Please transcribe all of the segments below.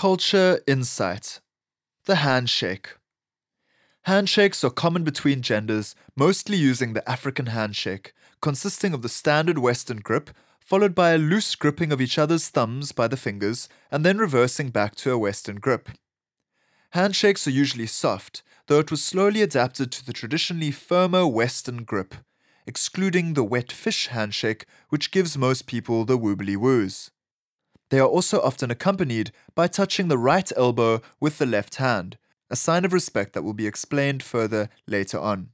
Culture Insight The Handshake. Handshakes are common between genders, mostly using the African handshake, consisting of the standard Western grip, followed by a loose gripping of each other's thumbs by the fingers, and then reversing back to a Western grip. Handshakes are usually soft, though it was slowly adapted to the traditionally firmer Western grip, excluding the wet fish handshake, which gives most people the woobly woos. They are also often accompanied by touching the right elbow with the left hand, a sign of respect that will be explained further later on.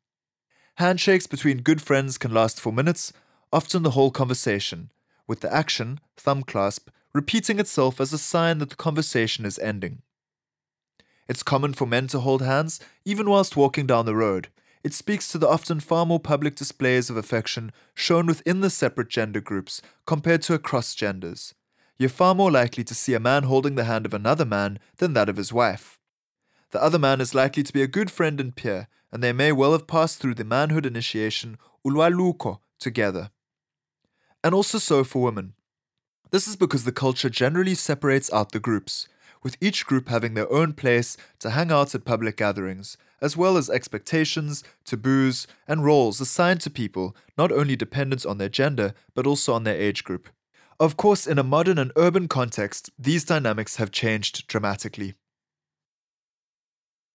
Handshakes between good friends can last for minutes, often the whole conversation, with the action, thumb clasp, repeating itself as a sign that the conversation is ending. It's common for men to hold hands even whilst walking down the road. It speaks to the often far more public displays of affection shown within the separate gender groups compared to across genders you're far more likely to see a man holding the hand of another man than that of his wife. The other man is likely to be a good friend and peer, and they may well have passed through the manhood initiation ulwaluko together. And also so for women. This is because the culture generally separates out the groups, with each group having their own place to hang out at public gatherings, as well as expectations, taboos, and roles assigned to people not only dependent on their gender, but also on their age group. Of course, in a modern and urban context, these dynamics have changed dramatically.